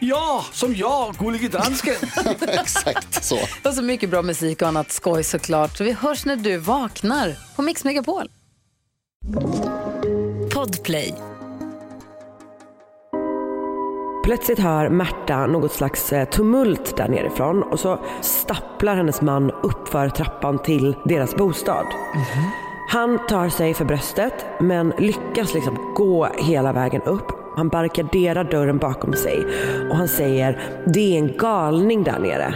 Ja, som jag, Gullige Dansken. Exakt så. Och så mycket bra musik och annat skoj såklart. Så vi hörs när du vaknar på Mix Megapol. Podplay. Plötsligt hör Märta något slags eh, tumult där nerifrån och så stapplar hennes man upp för trappan till deras bostad. Han tar sig för bröstet men lyckas liksom gå hela vägen upp. Han barrikaderar dörren bakom sig och han säger det är en galning där nere.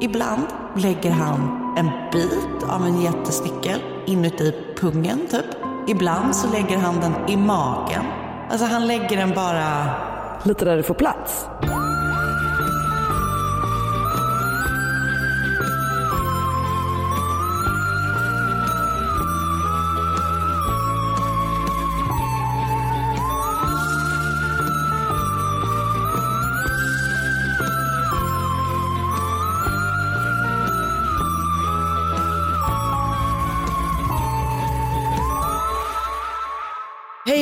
Ibland lägger han en bit av en jättestickel inuti pungen typ. Ibland så lägger han den i magen. Alltså han lägger den bara... Lite där det får plats.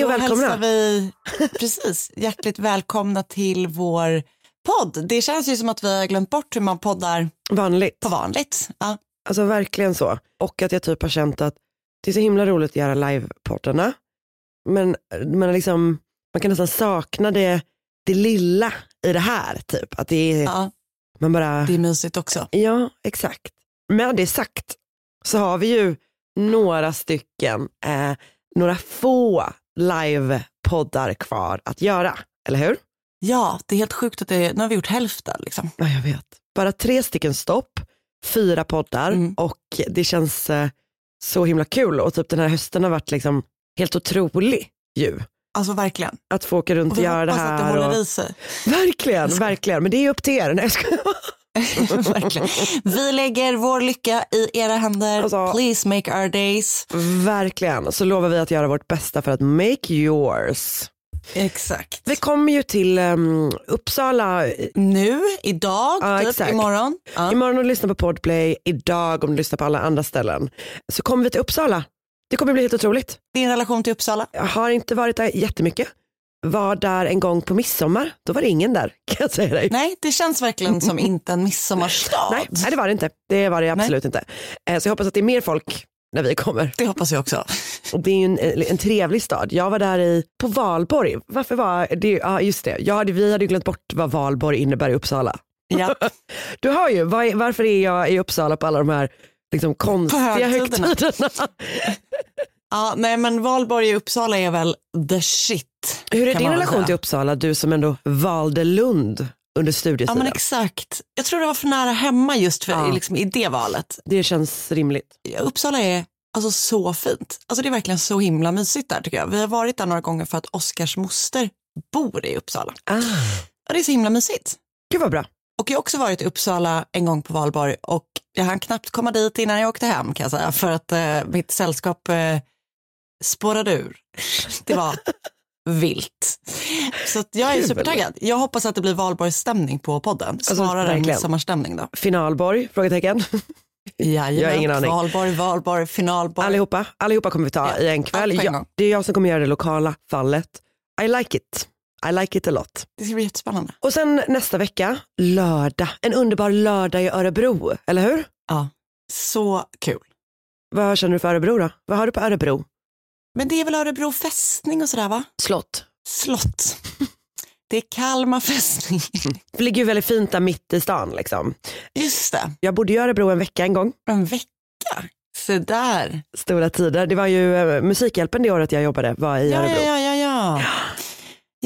Välkomna. hälsar vi precis hjärtligt välkomna till vår podd. Det känns ju som att vi har glömt bort hur man poddar Vanligt. på vanligt. Ja. Alltså verkligen så. Och att jag typ har känt att det är så himla roligt att göra livepoddarna. Men man, liksom, man kan nästan sakna det, det lilla i det här. Typ. Att det är, ja, man bara, det är mysigt också. ja exakt. Med det sagt så har vi ju några stycken, eh, några få livepoddar kvar att göra. Eller hur? Ja, det är helt sjukt att det, nu har vi gjort hälften. Liksom. Ja, jag vet. Bara tre stycken stopp, fyra poddar Mm. och det känns eh, så himla kul. Och typ den här hösten har varit liksom helt otrolig ju. Alltså verkligen. Att få åka runt Och och göra det hoppas att det här. håller och... i sig. Verkligen, verkligen. Men det är upp till er. Nej, jag skojar. Verkligen. Vi lägger vår lycka i era händer. Alltså- Please make our days. verkligen. Så lovar vi att göra vårt bästa för att make yours. Exakt. Vi kommer ju till um, Uppsala Nu, idag, Ja, typ exakt. imorgon. Ja. imorgon om du lyssnar på Podplay, idag om du lyssnar på alla andra ställen. Så kommer vi till Uppsala. Det kommer bli helt otroligt. Din relation till Uppsala? Jag har inte varit där jättemycket. Var där en gång på midsommar. Då var det ingen där kan jag säga dig. Nej, det känns verkligen som inte en midsommarstad. Nej, nej det var det inte. Det var det absolut inte. Eh, Så jag hoppas att det är mer folk när vi kommer. Det hoppas jag också. Och det är ju en, en trevlig stad. Jag var där i, på Valborg. Varför var det? Ja just det, jag hade, vi hade glömt bort vad Valborg innebär i Uppsala. Ja. Du hör ju, vad är- varför är jag i Uppsala på alla de här liksom, konstiga högtiderna. högtiderna? ja, nej men Valborg i Uppsala är väl the shit. Hur är din relation säga. till Uppsala, du som ändå valde Lund under Ja studietiden? men exakt. Jag tror det var för nära hemma just för, Ja. liksom, i det valet. det känns rimligt. Uppsala är alltså så fint. Alltså det är verkligen så himla mysigt där tycker jag. Vi har varit där några gånger för att Oskars moster bor i Uppsala. Ah, Och det är så himla mysigt. gud vad bra. Och jag har också varit i Uppsala en gång på valborg och jag hann knappt komma dit innan jag åkte hem kan jag säga för att eh, mitt sällskap eh, spårade ur. Det var vilt. Så jag är supertaggad. Jag hoppas att det blir valborgsstämning på podden snarare än verkligen. midsommarstämning då. Finalborg? Frågetecken. Jajamän. Jag har ingen aning. Valborg, valborg, finalborg. Allihopa, allihopa kommer vi ta Ja, i en kväll. en det är jag som kommer göra det lokala fallet. I like it. I like it a lot. Det ska bli jättespännande. Och sen nästa vecka, lördag. En underbar lördag i Örebro, eller hur? Ja, så kul. Vad känner du för Örebro då? Vad har du på Örebro? Men det är väl Örebro fästning och sådär va? Slott. Slott. Det är Kalmar fästning. Det ligger ju väldigt fint där mitt i stan. Liksom. Just det, Jag bodde i Örebro en vecka en gång. en vecka. Se där. Stora tider. Det var ju eh, Musikhjälpen det året jag jobbade var i Ja, Örebro. ja, ja, ja, ja.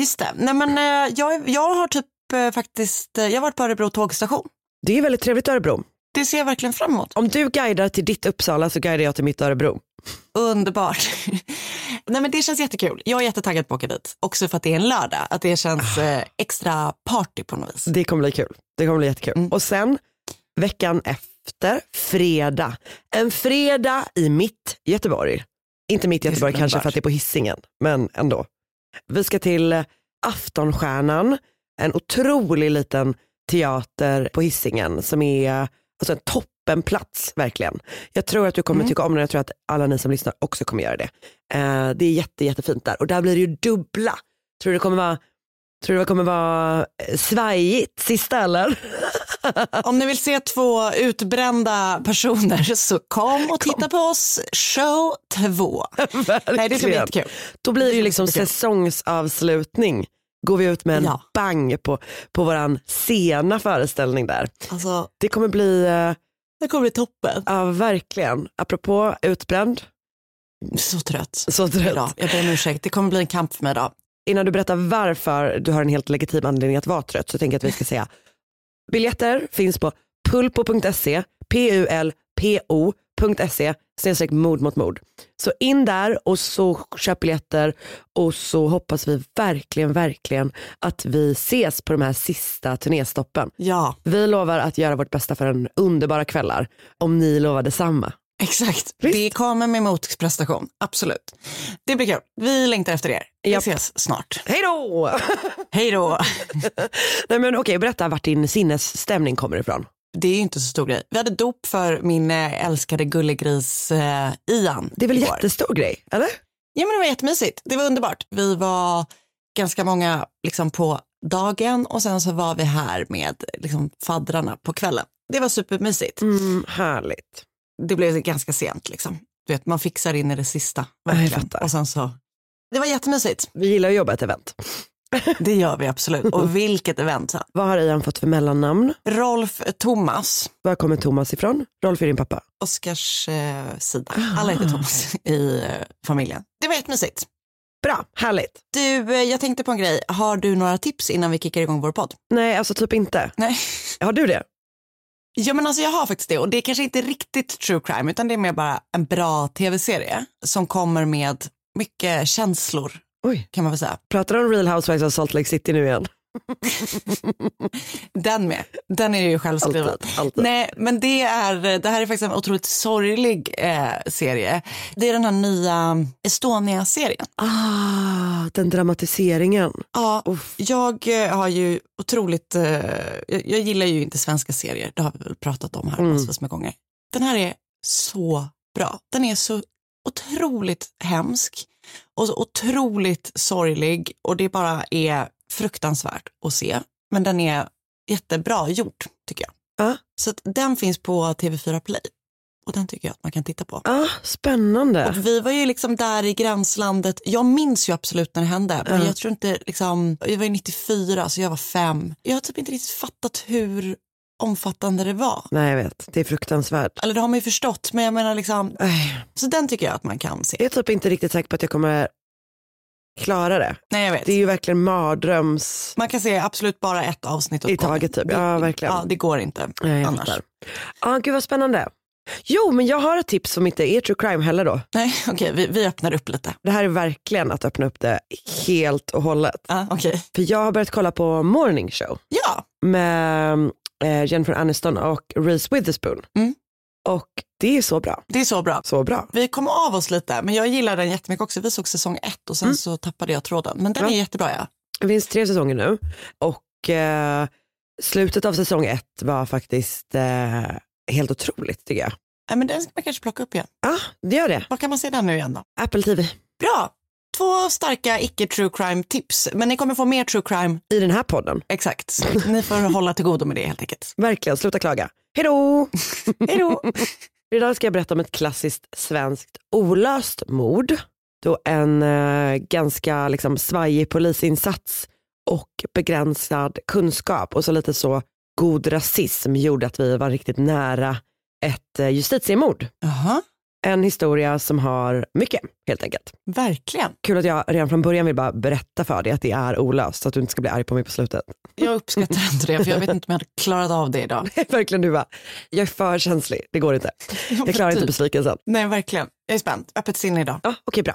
Just det. Nej, men, eh, jag, jag har typ eh, faktiskt, eh, jag har varit på Örebro tågstation. Det är väldigt trevligt i Örebro. Det ser jag verkligen fram emot. Om du guidar till ditt Uppsala så guidar jag till mitt Örebro. Underbart. Nej, men det känns jättekul. Jag är jättetaggad på att åka dit. Också för att det är en lördag. Att det känns eh, extra party på något vis. Det kommer bli kul. Det kommer bli jättekul. Mm. Och sen veckan efter, fredag. En fredag i mitt Göteborg. Inte mitt Göteborg kanske för att det är på hissingen men ändå. Vi ska till eh, Aftonstjärnan, en otrolig liten teater på hissingen som är alltså en toppenplats verkligen. Jag tror att du kommer Mm. tycka om den, jag tror att alla ni som lyssnar också kommer göra det. Eh, det är jätte, jättefint där och där blir det ju dubbla. Tror du det kommer vara Tror du det kommer vara eh, svajigt sista eller? Om ni vill se två utbrända personer så kom och titta på oss show 2. Nej, det ska bli jättekul. Då blir det ju liksom säsongsavslutning. Går vi ut med en Ja. bang på, på våran sena föreställning där. Alltså, Det kommer bli, eh, det kommer bli toppen. ja verkligen, apropå utbränd, Så trött. så trött. Idag. Jag ber om ursäkt, det kommer bli en kamp för mig idag. Innan du berättar varför du har en helt legitim anledning att vara trött så tänker jag att vi ska säga biljetter finns på pulpo.se, p-u-l-p-o.se snedstreck mord mot mord. Så in där och så köp biljetter och så hoppas vi verkligen, verkligen att vi ses på de här sista turnéstoppen. Ja, Vi lovar att göra vårt bästa för en underbara kvällar om ni lovar detsamma. exakt. Visst. Det kommer med motprestation, absolut. Det blir kul. Vi längtar efter er. Vi Japp. ses snart. Hej då! Hej då! Nej men okej, berätta vart din sinnesstämning kommer ifrån. Det är ju inte så stor grej. Vi hade dop för min eh, älskade gullegris eh, Ian. Det är väl igår. jättestor grej, eller? Ja, men det var jättemysigt. Det var underbart. Vi var ganska många liksom, på dagen och sen så var vi här med liksom, faddrarna på kvällen. Det var supermysigt. Mm, härligt. Det blev ganska sent. Liksom. Du vet, man fixar in i det sista. Verkligen. Och sen så... Det var jättemysigt. Vi gillar att jobba ett event. Det gör vi absolut. Och vilket event. Vad har Ian fått för mellannamn? Rolf Thomas, Var kommer Thomas ifrån? Rolf är din pappa. Oskars eh, sida. Alla heter Thomas i eh, familjen. Det var jättemysigt. Bra, härligt. Du, eh, jag tänkte på en grej. Har du några tips innan vi kickar igång vår podd? Nej, alltså typ inte. Nej. Har du det? Ja men alltså jag har faktiskt det och det är kanske inte riktigt true crime utan det är mer bara en bra tv-serie som kommer med mycket känslor Oj, kan man väl säga. pratar du om Real Housewives of Salt Lake City nu igen? Den med, den är ju självskriven. Alltid, alltid. Nej men det är, det här är faktiskt en otroligt sorglig eh, serie. Det är den här nya Estonia-serien. Ah, den dramatiseringen. Ja, Uff. jag eh, har ju otroligt, eh, jag, jag gillar ju inte svenska serier, det har vi väl pratat om här Mm. massvis med gånger. Den här är så bra. Den är så otroligt hemsk och så otroligt sorglig och det bara är fruktansvärt att se. Men den är jättebra gjord tycker jag. Ja. Så den finns på TV4 Play och den tycker jag att man kan titta på. Ah, spännande. Och vi var ju liksom där i gränslandet. Jag minns ju absolut när det hände, men Ja. jag tror inte liksom, jag var ju 94 så jag var fem. Jag har typ inte riktigt fattat hur omfattande det var. Nej, jag vet. Det är fruktansvärt. Eller det har man ju förstått, men jag menar liksom, Nej, så den tycker jag att man kan se. Jag är typ inte riktigt säker på att jag kommer klara det. Nej, jag vet. Det är ju verkligen mardröms... Man kan se absolut bara ett avsnitt åt I taget, typ. Det- Ja, verkligen. Ja, det går inte Nej, annars. fattar. Ah, gud vad spännande. Jo, men jag har ett tips som inte är true crime heller då. Nej, okej, vi, vi öppnar upp lite. Det här är verkligen att öppna upp det helt och hållet. Ja, okej. För jag har börjat kolla på Morning Show Ja, med Jennifer Aniston och Reese Witherspoon. Mm. Och det är så bra. det är så bra. Så bra. Vi kom av oss lite, men jag gillar den jättemycket också. Vi såg säsong ett och sen Mm. så tappade jag tråden. Men den Ja. är jättebra ja. Det finns tre säsonger nu och eh, slutet av säsong ett var faktiskt eh, helt otroligt tycker jag. Nej, men den ska man kanske plocka upp igen. Ja, det gör det. Var kan man se den nu igen då? Apple TV. Bra! Två starka icke true crime tips. Men ni kommer få mer true crime. I den här podden. Exakt. Ni får hålla till godo med det helt enkelt. Verkligen, sluta klaga. Hej då! Hej då! Idag ska jag berätta om ett klassiskt svenskt olöst mord. Då en eh, ganska liksom, svajig polisinsats och begränsad kunskap och så lite så god rasism gjorde att vi var riktigt nära ett eh, justitiemord. Jaha. En historia som har mycket helt enkelt. Verkligen. Kul att jag redan från början vill bara berätta för dig att det är olöst så att du inte ska bli arg på mig på slutet. Jag uppskattar inte det för jag vet inte om jag hade klarat av det idag. Verkligen du bara, jag är för känslig, det går inte. Jag klarar inte typ. besvikelsen. Nej, verkligen. Jag är spänd. Öppet sinne idag. Ja, Okej, bra.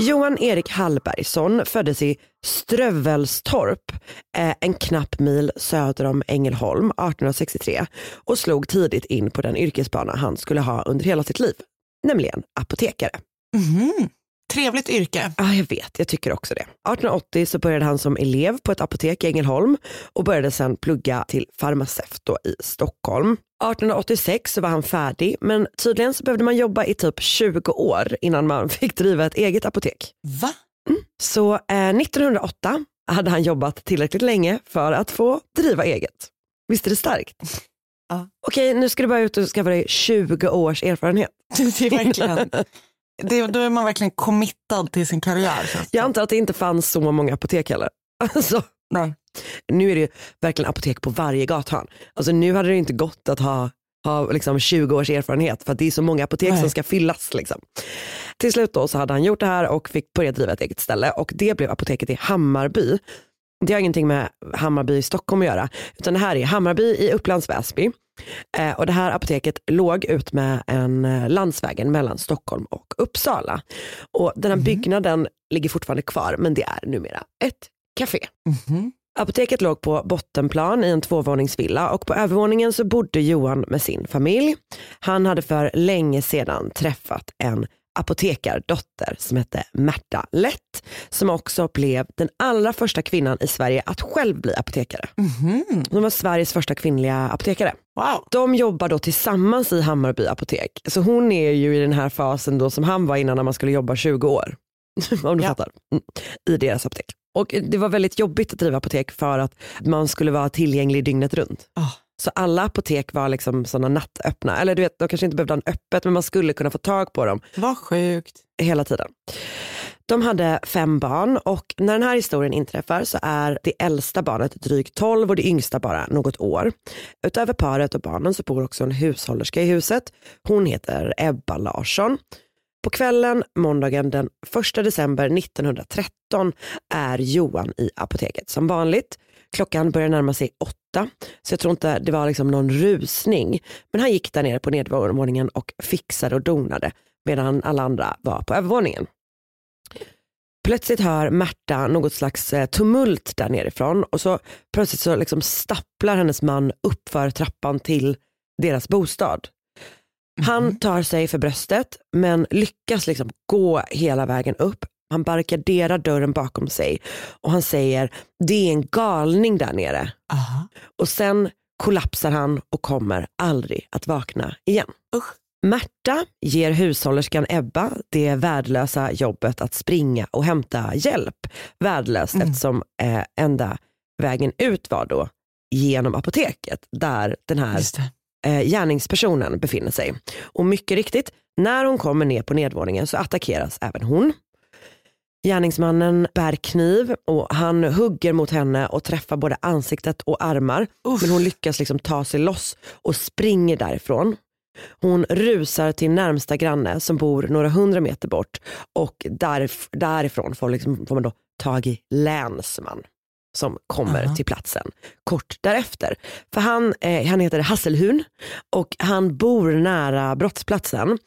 Johan Erik Hallbergsson föddes i Strövelstorp, eh, en knapp mil söder om Ängelholm 1863 och slog tidigt in på den yrkesbana han skulle ha under hela sitt liv, nämligen apotekare. Mhm. Trevligt yrke. Ja, jag vet, jag tycker också det. 1880 så började han som elev på ett apotek i Ängelholm och började sen plugga till farmaceut i Stockholm. 1886 så var han färdig, men tydligen så behövde man jobba i typ 20 år innan man fick driva ett eget apotek. Va? Så eh, 1908 hade han jobbat tillräckligt länge för att få driva eget. Visst är det starkt? Ja. Okej, nu ska du bara ut och skaffa dig 20 års erfarenhet. Det är verkligen, det, då är man verkligen committad till sin karriär. Jag antar att det inte fanns så många apotek heller. Alltså, Nej. Nu är det ju verkligen apotek på varje gathörn. Alltså, nu hade det inte gått att ha, ha liksom 20 års erfarenhet för att det är så många apotek Nej. som ska fyllas. Liksom. Till slut då så hade han gjort det här och fick börja driva ett eget ställe och det blev apoteket i Hammarby. Det har ingenting med Hammarby i Stockholm att göra utan det här är Hammarby i Upplands Väsby. Eh, och det här apoteket låg ut med en eh, landsvägen mellan Stockholm och Uppsala. Och den här byggnaden ligger fortfarande kvar men det är numera ett café. Mhm. Apoteket låg på bottenplan i en tvåvåningsvilla och på övervåningen så bodde Johan med sin familj. Han hade för länge sedan träffat en apotekardotter som hette Märta Lätt som också blev den allra första kvinnan i Sverige att själv bli apotekare. Mhm. Hon var Sveriges första kvinnliga apotekare. Wow. De jobbar då tillsammans i Hammarby apotek. Så hon är ju i den här fasen då som han var innan när man skulle jobba 20 år. Om du Ja. fattar. Mm. I deras apotek. Och det var väldigt jobbigt att driva apotek för att man skulle vara tillgänglig dygnet runt. Ah. Så alla apotek var liksom sådana nattöppna. Eller du vet, de kanske inte behövde ha en öppet men man skulle kunna få tag på dem Vad sjukt. hela tiden. De hade fem barn och när den här historien inträffar så är det äldsta barnet drygt 12 och det yngsta bara något år. Utöver paret och barnen så bor också en hushållerska i huset. Hon heter Ebba Larsson. På kvällen måndagen den 1 december 1913 är Johan i apoteket som vanligt. Klockan börjar närma sig åtta så jag tror inte det var liksom någon rusning. Men han gick där nere på nedervåningen och fixade och donade medan alla andra var på övervåningen. Plötsligt hör Märta något slags eh, tumult där nerifrån och så plötsligt så liksom stapplar hennes man upp för trappan till deras bostad. Han tar sig för bröstet men lyckas liksom gå hela vägen upp. Han barrikaderar dörren bakom sig och han säger det är en galning där nere. Aha. Och sen kollapsar han och kommer aldrig att vakna igen. Usch. Märta ger hushållerskan Ebba det värdelösa jobbet att springa och hämta hjälp. Värdelöst Mm. eftersom eh, enda vägen ut var då genom apoteket där den här. Eh, gärningspersonen befinner sig. Och mycket riktigt, när hon kommer ner på nedvåningen så attackeras även hon. Gärningsmannen bär kniv och han hugger mot henne och träffar både ansiktet och armar. Uff. Men hon lyckas liksom ta sig loss och springer därifrån. Hon rusar till närmsta granne som bor några hundra meter bort och därif- därifrån får, liksom, får man då tag i länsman som kommer Aha. till platsen kort därefter. För han, eh, han heter Hasselhun och han bor nära brottsplatsen.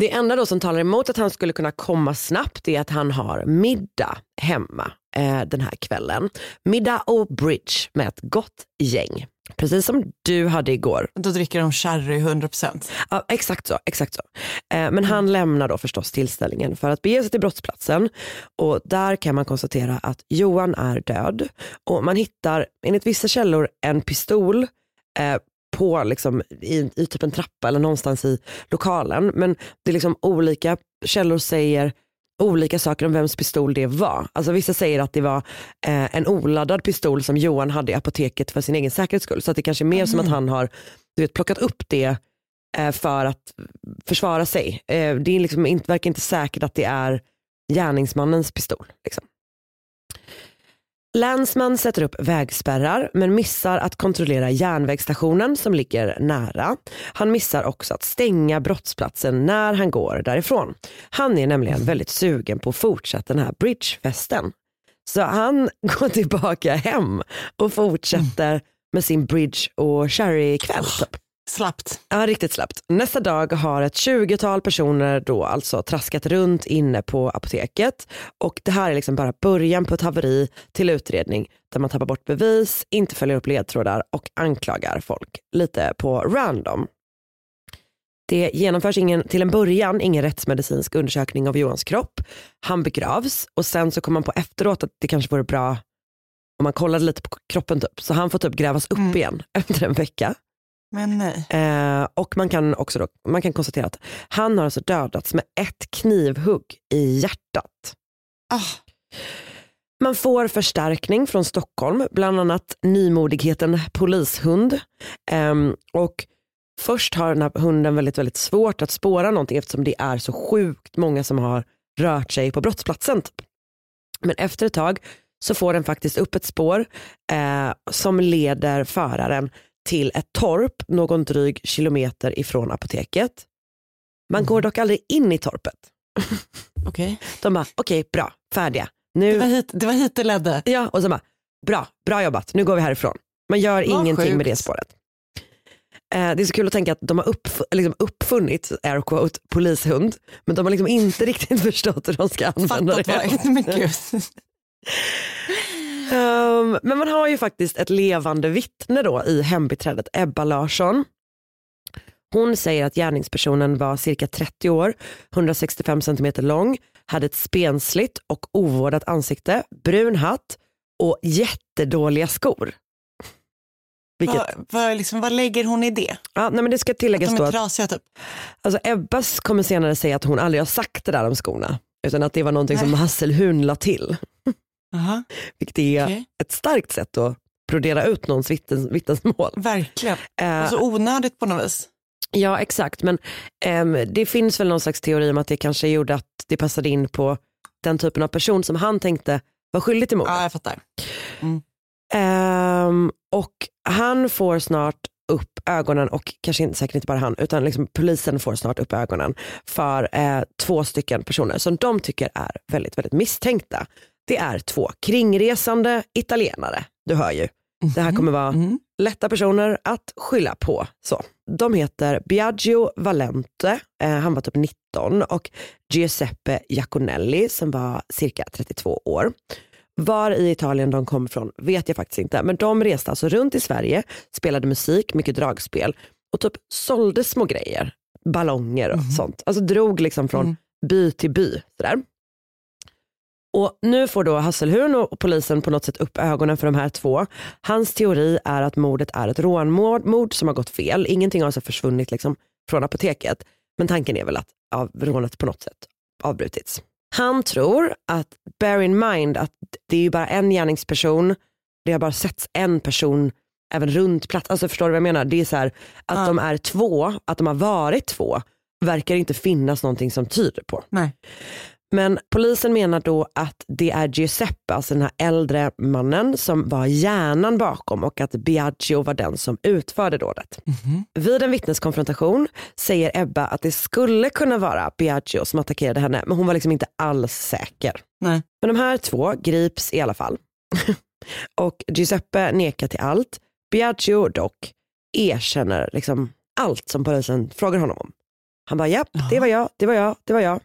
Det enda då som talar emot att han skulle kunna komma snabbt är att han har middag hemma eh, den här kvällen. Middag och bridge med ett gott gäng. Precis som du hade igår. Då dricker de sherry 100%. Ja, exakt så. Exakt så. Eh, men han lämnar då förstås tillställningen för att bege sig till brottsplatsen. Och där kan man konstatera att Johan är död. Och man hittar enligt vissa källor en pistol eh, på liksom, i, i typ en trappa eller någonstans i lokalen. Men det är liksom olika källor säger olika saker om vems pistol det var. Alltså vissa säger att det var eh, en oladdad pistol som Johan hade i apoteket för sin egen säkerhets skull. Så att det kanske är mer som att han har du vet, plockat upp det eh, för att försvara sig. Eh, det är liksom inte, verkar inte säkert att det är gärningsmannens pistol. Liksom. Länsman sätter upp vägspärrar men missar att kontrollera järnvägsstationen som ligger nära. Han missar också att stänga brottsplatsen när han går därifrån. Han är nämligen väldigt sugen på att fortsätta den här bridgefesten. Så han går tillbaka hem och fortsätter med sin bridge och sherrykväll. Typ. Slappt. Ja, riktigt slappt. Nästa dag har ett 20-tal personer då alltså traskat runt inne på apoteket och det här är liksom bara början på ett haveri till utredning där man tappar bort bevis, inte följer upp ledtrådar och anklagar folk lite på random. Det genomförs ingen, till en början ingen rättsmedicinsk undersökning av Johans kropp. Han begravs och sen så kom man på efteråt att det kanske vore bra om man kollade lite på kroppen typ. Så han får typ grävas upp igen efter en vecka. Men nej. Eh, och man kan också då, man kan konstatera att han har alltså dödats med ett knivhugg i hjärtat. Ah. Man får förstärkning från Stockholm, bland annat nymodigheten polishund. Ehm, och först har den här hunden väldigt, väldigt svårt att spåra någonting eftersom det är så sjukt många som har rört sig på brottsplatsen. Typ. Men efter ett tag så får den faktiskt upp ett spår eh, som leder föraren till ett torp någon dryg kilometer ifrån apoteket. Man går dock aldrig in i torpet. Okej. De bara, okej bra, färdiga. Det, var Nu, hit, det var hit det ledde. ja, och så bara, bra, bra jobbat, nu går vi härifrån. Man gör Vad ingenting med sjukt. det spåret. Eh, det är så kul att tänka att de har uppf- liksom uppfunnit, air quote, polishund, men de har liksom inte riktigt förstått hur de ska använda Fattat det. men gud. Ehm, men man har ju faktiskt ett levande vittne då i hembiträdet Ebba Larsson. Hon säger att gärningspersonen var cirka 30 år, 165 cm lång, hade ett spensligt och ovårdat ansikte, brun hatt och jättedåliga skor. Vilket, Vad, liksom, vad lägger hon i det? ja, nej men det ska Att tilläggas de då är att trasiga typ? alltså Ebbas kommer senare säga att hon aldrig har sagt det där om skorna. Utan att det var någonting som Nej. Hasselhun la till. Aha, Vilket är okej. ett starkt sätt att brodera ut någons vittnes, vittnesmål. Verkligen. Eh, Och så onödigt på något vis. Ja exakt men ehm, det finns väl någon slags teori om att det kanske gjorde att det passade in på den typen av person som han tänkte var skyldig till mordet. Ja, jag fattar. Ehm, och han får snart upp ögonen och kanske inte, säkert inte bara han utan liksom polisen får snart upp ögonen för eh, två stycken personer som de tycker är väldigt, väldigt misstänkta. Det är två kringresande italienare. Du hör ju. Det här kommer vara Mm. lätta personer att skylla på. Så. De heter Biagio Valente, eh, han var typ 19 och Giuseppe Giaconelli som var cirka 32 år. Var i Italien de kom från vet jag faktiskt inte men de reste alltså runt i Sverige, spelade musik, mycket dragspel och typ sålde små grejer, ballonger och sånt. Alltså drog liksom från Mm. by till by. Sådär. Och nu får då Hasselhun och polisen på något sätt upp ögonen för de här två. Hans teori är att mordet är ett rånmord mord som har gått fel. Ingenting har alltså försvunnit liksom från apoteket. Men tanken är väl att av rånet på något sätt avbrutits. Han tror att, bear in mind att det är ju bara en gärningsperson. Det har bara setts en person även runt plats. Alltså förstår du vad jag menar? Det är så här, att Ja. de är två, att de har varit två verkar inte finnas någonting som tyder på. Nej. Men polisen menar då att det är Giuseppe, alltså den här äldre mannen som var hjärnan bakom och att Biagio var den som utförde dådet. Vid en vittneskonfrontation säger Ebba att det skulle kunna vara Biagio som attackerade henne men hon var liksom inte alls säker. Nej. Men de här två grips i alla fall. och Giuseppe nekar till allt. Biagio dock erkänner liksom allt som polisen frågar honom om. Han bara, ja, det var jag, det var jag, det var jag.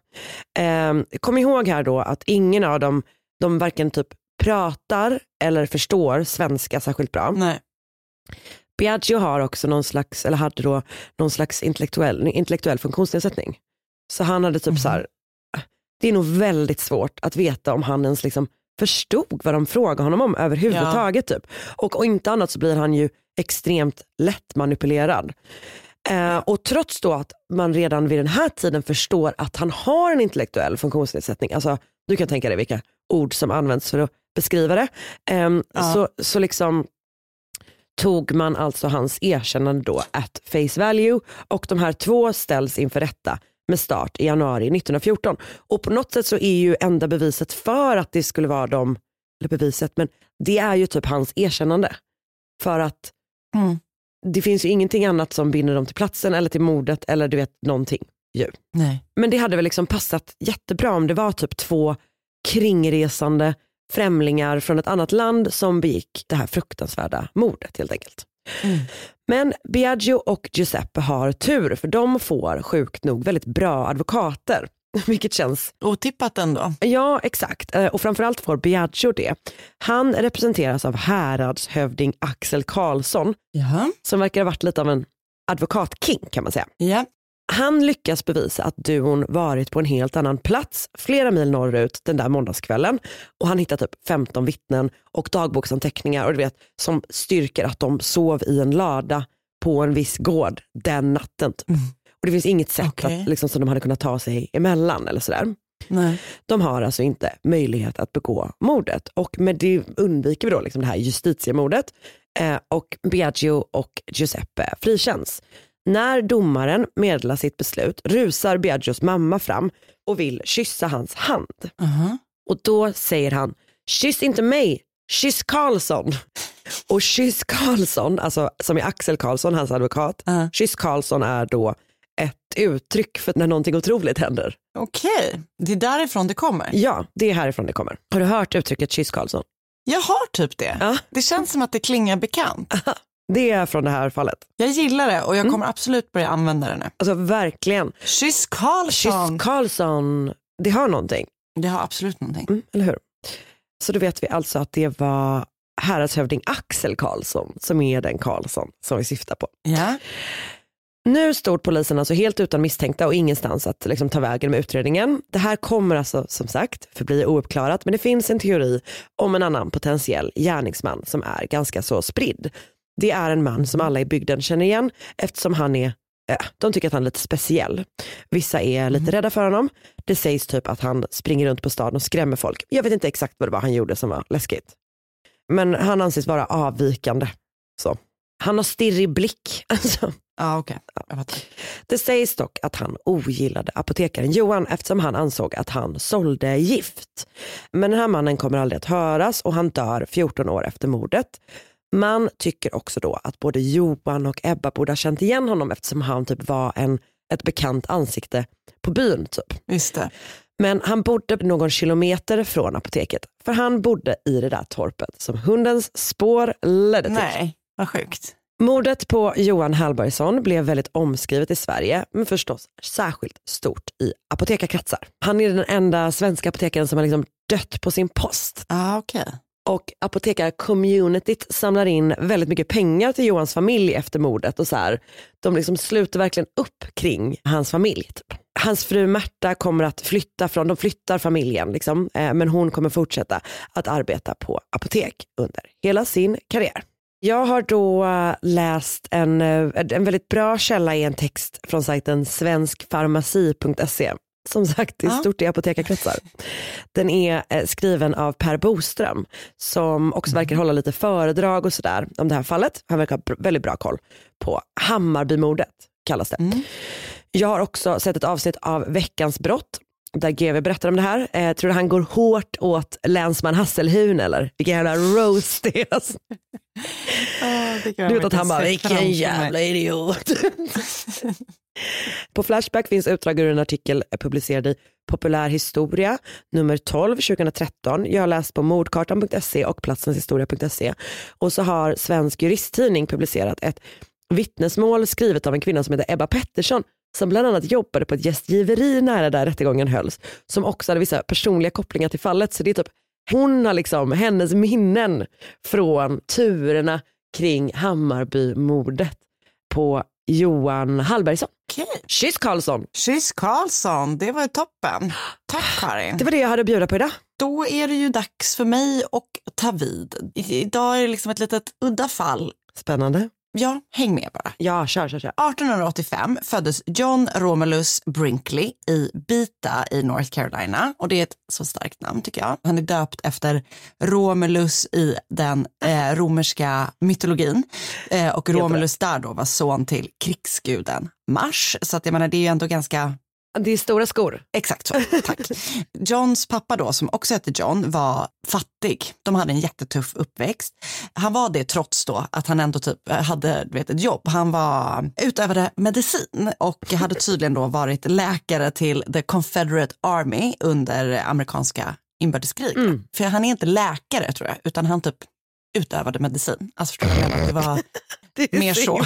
Ehm, kom ihåg här då att ingen av dem, de varken typ pratar eller förstår svenska särskilt bra. Nej. Biagio har också någon slags, eller hade då någon slags intellektuell, intellektuell funktionsnedsättning. Så han hade typ så här, det är nog väldigt svårt att veta om han ens liksom förstod vad de frågade honom om överhuvudtaget. Typ. Och, och inte annat så blir han ju extremt lätt manipulerad. Eh, och trots då att man redan vid den här tiden förstår att han har en intellektuell funktionsnedsättning, alltså du kan tänka dig vilka ord som används för att beskriva det, Ehm, så, så liksom tog man alltså hans erkännande då at face value och de här två ställs inför rätta med start i januari 1914. Och på något sätt så är ju enda beviset för att det skulle vara de, eller beviset, men det är ju typ hans erkännande. För att Mm. Det finns ju ingenting annat som binder dem till platsen eller till mordet eller du vet någonting. Ju. Nej. Men det hade väl liksom passat jättebra om det var typ två kringresande främlingar från ett annat land som begick det här fruktansvärda mordet helt enkelt. Men Biagio och Giuseppe har tur för de får sjukt nog väldigt bra advokater. Vilket känns Otippat ändå. Ja, exakt. Eh, Och framförallt får Biagio det. Han representeras av häradshövding Axel Karlsson Jaha. som verkar ha varit lite av en advokatking kan man säga. Ja. Han lyckas bevisa att duon varit på en helt annan plats flera mil norrut den där måndagskvällen och han hittar typ 15 vittnen och dagboksanteckningar och du vet, som styrker att de sov i en lada på en viss gård den natten. typ. Och det finns inget sätt Okej. att, liksom, som de hade kunnat ta sig emellan eller sådär. Nej. De har alltså inte möjlighet att begå mordet och med det undviker vi då liksom det här justitiemordet eh, och Biagio och Giuseppe frikänns. När domaren meddelar sitt beslut rusar Biagios mamma fram och vill kyssa hans hand. Aha. Och då säger han, kyss inte mig, kyss Karlsson. Och kyss Karlsson, alltså, som är Axel Karlsson, hans advokat, Ja. kyss Karlsson är då ett uttryck för när någonting otroligt händer. Okej, det är därifrån det kommer. Ja, det är härifrån det kommer. Har du hört uttrycket kyss Karlsson? Jag har typ det. Ja. Det känns som att det klingar bekant. Det är från det här fallet. Jag gillar det och jag kommer absolut börja använda det nu. Alltså verkligen. Kyss Kyss Karlsson. Karlsson, det har någonting. Det har absolut någonting. Mm, eller hur? Så då vet vi alltså att det var häradshövding Axel Karlsson som är den Karlsson som vi syftar på. Ja. Nu stod polisen alltså helt utan misstänkta och ingenstans att liksom ta vägen med utredningen. Det här kommer alltså som sagt förbli ouppklarat men det finns en teori om en annan potentiell gärningsman som är ganska så spridd. Det är en man som alla i bygden känner igen eftersom han är de tycker att han är lite speciell. Vissa är lite rädda för honom. Det sägs typ att han springer runt på stan och skrämmer folk. Jag vet inte exakt vad det var han gjorde som var läskigt. Men han anses vara avvikande. Så. Han har stirrig blick. Alltså. Jag fattar. det sägs dock att han ogillade apotekaren Johan eftersom han ansåg att han sålde gift. Men den här mannen kommer aldrig att höras och han dör 14 år efter mordet. Man tycker också då att både Johan och Ebba borde ha känt igen honom eftersom han typ var en, ett bekant ansikte på byn. Typ. Visst det. Men han bodde någon kilometer från apoteket för han bodde i det där torpet som hundens spår ledde till. Nej, vad sjukt. Mordet på Johan Hallbergsson blev väldigt omskrivet i Sverige, men förstås särskilt stort i apotekarkretsar. Han är den enda svenska apotekaren som har liksom dött på sin post. Ja, okej. Och apotekarcommunityt samlar in väldigt mycket pengar till Johans familj efter mordet och så här, de liksom sluter verkligen upp kring hans familj. Typ. Hans fru Märta kommer att flytta från, de flyttar familjen liksom, eh, men hon kommer fortsätta att arbeta på apotek under hela sin karriär. Jag har då eh, läst en, eh, en väldigt bra källa i en text från sajten svenskfarmaci.se. Som sagt, det är stort i apotekarkretsar. Den är eh, skriven av Per Boström som också verkar hålla lite föredrag och sådär om det här fallet. Han verkar ha väldigt bra koll på Hammarbymordet kallas det. Jag har också sett ett avsnitt av Veckans brott där GV berättar om det här. Eh, tror du han går hårt åt länsman Hasselhun eller? Vilken jävla roast det är. alltså. Du vet att han bara, vilken jävla idiot. På Flashback finns utdrag ur en artikel publicerad i Populär historia nummer 12 2013. Jag har läst på mordkartan.se och platsenshistoria.se. Och så har Svensk juristtidning publicerat ett vittnesmål skrivet av en kvinna som heter Ebba Pettersson som bland annat jobbade på ett gästgiveri nära där rättegången hölls som också hade vissa personliga kopplingar till fallet. Så det är typ, hon har liksom, hennes minnen från turerna kring Hammarbymordet på Johan Hallbergsson. Okej. Kyss Karlsson! Kyss Karlsson, det var toppen. Tack Karin. Det var det jag hade att bjuda på idag. Då är det ju dags för mig att ta vid. Idag är det liksom ett litet udda fall. Spännande. Ja, häng med bara. Ja, kör, kör, kör. 1885 föddes John Romulus Brinkley i Beta i North Carolina. Och det är ett så starkt namn tycker jag. Han är döpt efter Romulus i den eh, romerska mytologin. Eh, och Romulus där då var son till krigsguden Mars. Så att jag menar det är ju ändå ganska Det är stora skor. Exakt så, tack. Johns pappa då, som också hette John, var fattig. De hade en jättetuff uppväxt. Han var det trots då att han ändå typ hade du vet, ett jobb. Han var utövade medicin och hade tydligen då varit läkare till the Confederate Army under amerikanska inbördeskriget. För han är inte läkare tror jag, utan han typ utövade medicin. Alltså förstår du? Det var mer så,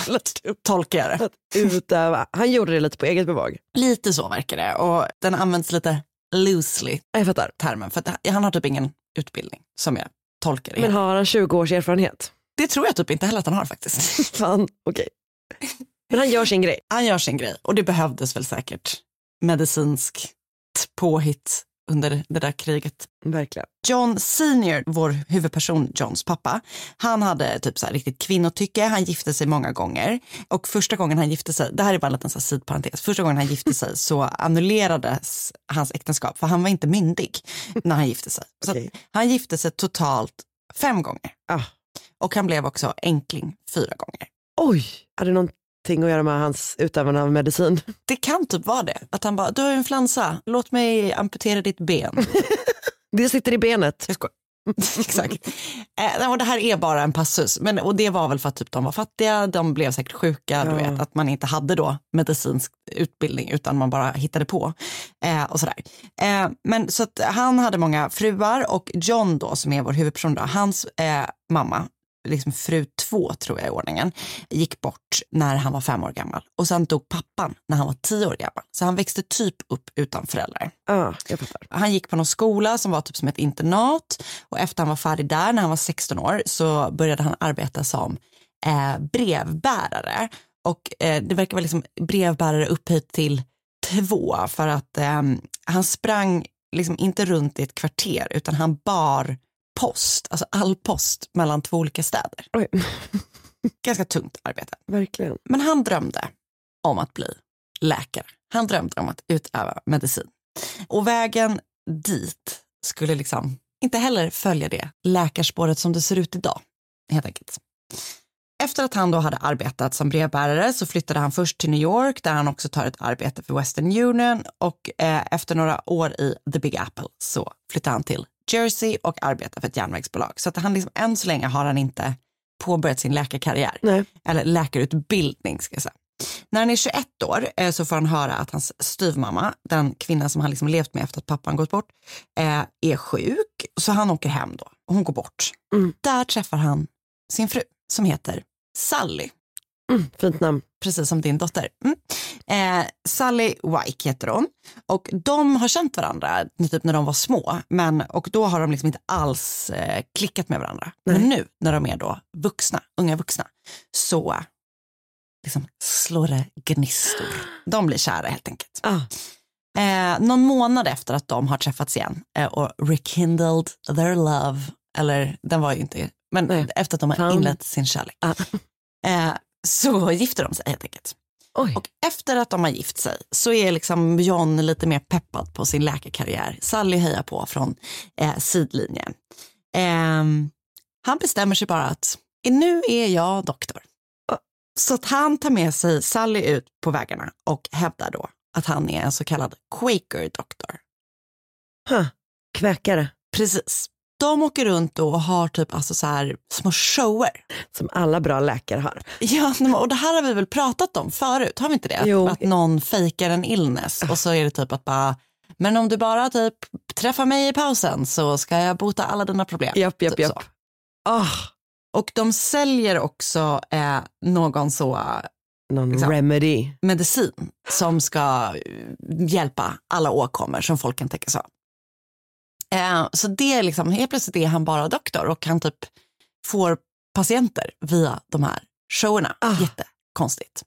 tolkar jag det. att utöva. Han gjorde det lite på eget bevåg. Lite så verkar det och den används lite loosely Jag fattar. termen för att han har typ ingen utbildning som jag tolkar det. Men har han 20 års erfarenhet? Det tror jag typ inte heller att han har faktiskt. Fan, okej. Men han gör sin grej. Han gör sin grej och det behövdes väl säkert medicinskt påhitt under det där kriget. Verkligen. John senior, vår huvudperson Johns pappa, han hade typ så här riktigt kvinnotycke, han gifte sig många gånger och första gången han gifte sig, det här är bara en liten så sidparentes, första gången han gifte sig så annullerades hans äktenskap för han var inte myndig när han gifte sig. Så att han gifte sig totalt fem gånger Ah. och han blev också enkling fyra gånger. Oj, hade det någonting att göra med hans utövande av medicin? Det kan typ vara det, att han bara, du har flansa, låt mig amputera ditt ben. Det sitter i benet. Jag skojar. Exakt. Eh, och det här är bara en passus. Men, och det var väl för att typ, de var fattiga, de blev säkert sjuka, du Ja. vet, att man inte hade då medicinsk utbildning utan man bara hittade på. Eh, och sådär. Eh, men så att han hade många fruar och John då som är vår huvudperson, då, hans eh, mamma, liksom fru två tror jag i ordningen, gick bort när han var fem år gammal. Och sen dog pappan när han var tio år gammal. Så han växte typ upp utan föräldrar. Ja, jag fattar. Han gick på någon skola som var typ som ett internat och efter han var färdig där när han var 16 år så började han arbeta som eh, brevbärare och eh, det verkar vara liksom brevbärare upphöjt till två för att eh, han sprang liksom inte runt i ett kvarter utan han bar post, alltså all post mellan två olika städer. Oj, Ganska tungt arbete. verkligen. Men han drömde om att bli läkare. Han drömde om att utöva medicin. Och vägen dit skulle liksom inte heller följa det läkarspåret som det ser ut idag. Helt enkelt. Efter att han då hade arbetat som brevbärare så flyttade han först till New York där han också tar ett arbete för Western Union och eh, efter några år i The Big Apple så flyttar han till Jersey och arbetar för ett järnvägsbolag. Så att han liksom, än så länge har han inte påbörjat sin läkarkarriär Nej. eller läkarutbildning ska jag säga. När han är 21 år eh, så får han höra att hans styvmamma, den kvinna som han liksom levt med efter att pappan gått bort, eh, är sjuk. Så han åker hem då och hon går bort. Mm. Där träffar han sin fru som heter Sally, Mm, fint namn. precis som din dotter. Mm. Eh, Sally White heter hon och de har känt varandra typ när de var små men, och då har de liksom inte alls eh, klickat med varandra. Men nu när de är då vuxna, unga vuxna så liksom slår det gnistor. De blir kära helt enkelt. Ah, Eh, någon månad efter att de har träffats igen eh, och rekindled their love, eller den var ju inte, men Nej. efter att de har Found. inlett sin kärlek, ah. eh, så gifter de sig helt enkelt. Oj. Och efter att de har gift sig så är liksom John lite mer peppad på sin läkarkarriär. Sally hejar på från eh, sidlinjen. Ehm, han bestämmer sig bara att nu är jag doktor. Så att han tar med sig Sally ut på vägarna och hävdar då att han är en så kallad quaker doktor. Huh. Kväkare, Precis. De åker runt då och har typ alltså så här små shower. som alla bra läkare har. Ja, och det här har vi väl pratat om förut, har vi inte det? Jo. Att någon fejkar en illness och så är det typ att bara, men om du bara typ träffar mig i pausen så ska jag bota alla dina problem. Japp, japp, Typ japp. Ah, Och de säljer också eh, någon så Någon Liksom. remedy. medicin som ska hjälpa alla åkommor som folk kan tänka sig. Eh, så det är liksom, helt plötsligt är han bara doktor och han typ får patienter via de här showerna. Ah. Jättekonstigt.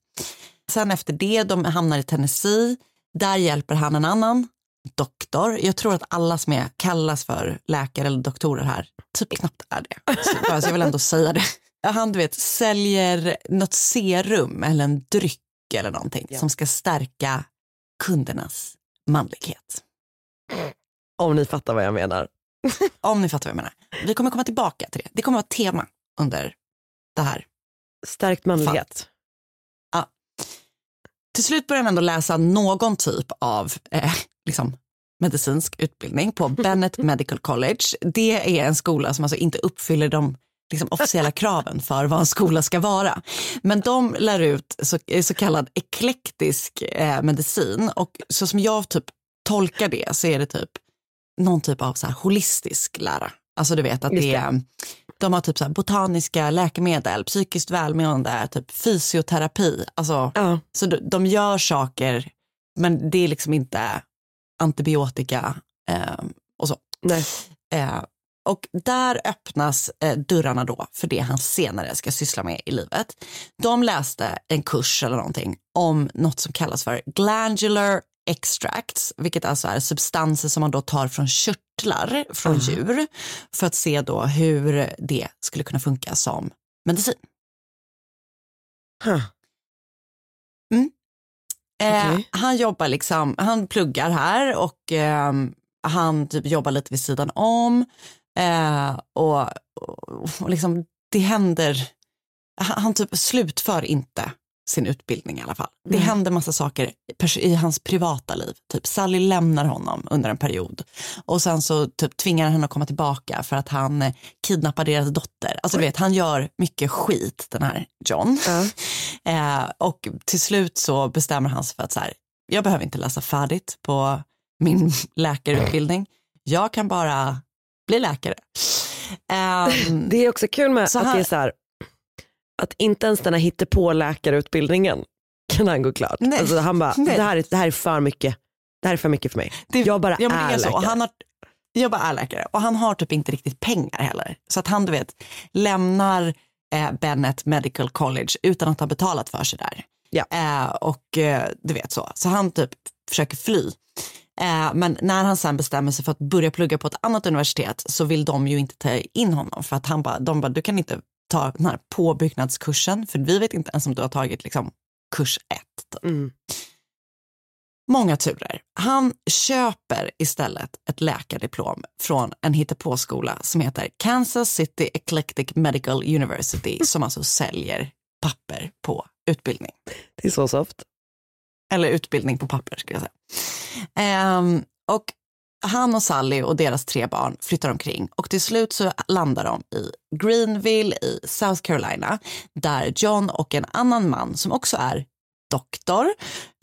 Sen efter det, de hamnar i Tennessee, där hjälper han en annan doktor. Jag tror att alla som är, kallas för läkare eller doktorer här, typ knappt är det. Så, så jag vill ändå säga det. Han du vet, säljer något serum eller en dryck eller någonting som ska stärka kundernas manlighet. Om ni fattar vad jag menar. Om ni fattar vad jag menar. Vi kommer komma tillbaka till det. Det kommer vara tema under det här. Stärkt manlighet. Till slut börjar han ändå läsa någon typ av eh, liksom, medicinsk utbildning på Bennett Medical College. Det är en skola som alltså inte uppfyller de liksom, officiella kraven för vad en skola ska vara. Men de lär ut så, så kallad eklektisk eh, medicin och så som jag typ tolkar det så är det typ någon typ av så här holistisk lära. Alltså du vet att Just det är, de har typ så botaniska läkemedel, psykiskt välmående, typ fysioterapi. Alltså, Ja. så de, de gör saker, men det är liksom inte antibiotika eh, och så. Eh, och där öppnas eh, dörrarna då för det han senare ska syssla med i livet. De läste en kurs eller någonting om något som kallas för glandular extracts, vilket alltså är substanser som man då tar från körtlar från djur för att se då hur det skulle kunna funka som medicin. Huh. Eh, Okej. Han jobbar liksom, han pluggar här och ehm, han typ jobbar lite vid sidan om. Eh, och, och, och liksom, det händer, han, han typ slutför inte sin utbildning i alla fall. Det Mm. händer massa saker i hans privata liv. Typ Sally lämnar honom under en period och sen så typ tvingar han henne att komma tillbaka för att han eh, kidnappar deras dotter. Alltså du vet, han gör mycket skit den här John. Ja. Eh, och till slut så bestämmer han sig för att så här, jag behöver inte läsa färdigt på min läkarutbildning. Jag kan bara bli läkare. Ehm, Det är också kul med att här- det är så här, att inte ens den här hittepå-läkarutbildningen kan han gå klart. Nej. Alltså han bara, Nej. det här, är, det här är för mycket. Det här är för mycket för mig. det, jag bara ja, är är så. läkare. Han har, jag bara är läkare och han har typ inte riktigt pengar heller. Så att han du vet lämnar eh, Bennett Medical College utan att ha betalat för sig där. Ja. Eh, och eh, du vet så. Så han typ försöker fly. Eh, men när han sen bestämmer sig för att börja plugga på ett annat universitet så vill de ju inte ta in honom för att han bara, de bara, du kan inte ta den här påbyggnadskursen för vi vet inte ens om du har tagit liksom kurs ett. Mm. Många turer. Han köper istället ett läkardiplom från en hittepåskola som heter Kansas City Eclectic Medical University som alltså säljer papper på utbildning. Det är så soft. Eller utbildning på papper skulle jag säga. Ehm, och han och Sally och deras tre barn flyttar omkring och till slut så landar de i Greenville i South Carolina där John och en annan man som också är doktor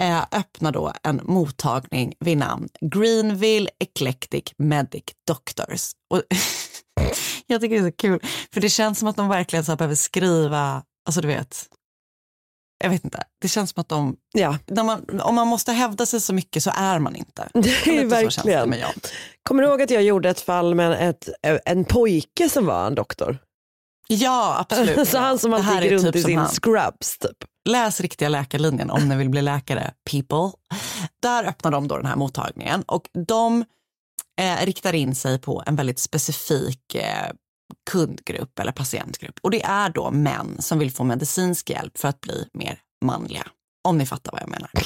eh, öppnar då en mottagning vid namn Greenville Eclectic Medic Doctors. Och jag tycker det är så kul för det känns som att de verkligen så behöver skriva, alltså du vet, jag vet inte, det känns som att de Ja, man, om man måste hävda sig så mycket så är man inte. det det verkligen. John. Kommer du ihåg att jag gjorde ett fall med ett, en pojke som var en doktor? Ja, absolut. Så han som Det alltid gick runt typ i sin han. scrubs typ. Läs riktiga läkarlinjen om ni vill bli läkare, people. Där öppnar de då den här mottagningen och de eh, riktar in sig på en väldigt specifik eh, kundgrupp eller patientgrupp. Och det är då män som vill få medicinsk hjälp för att bli mer manliga. Om ni fattar vad jag menar.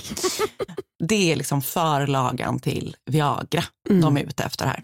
Det är liksom förlagan till Viagra de är ute efter här.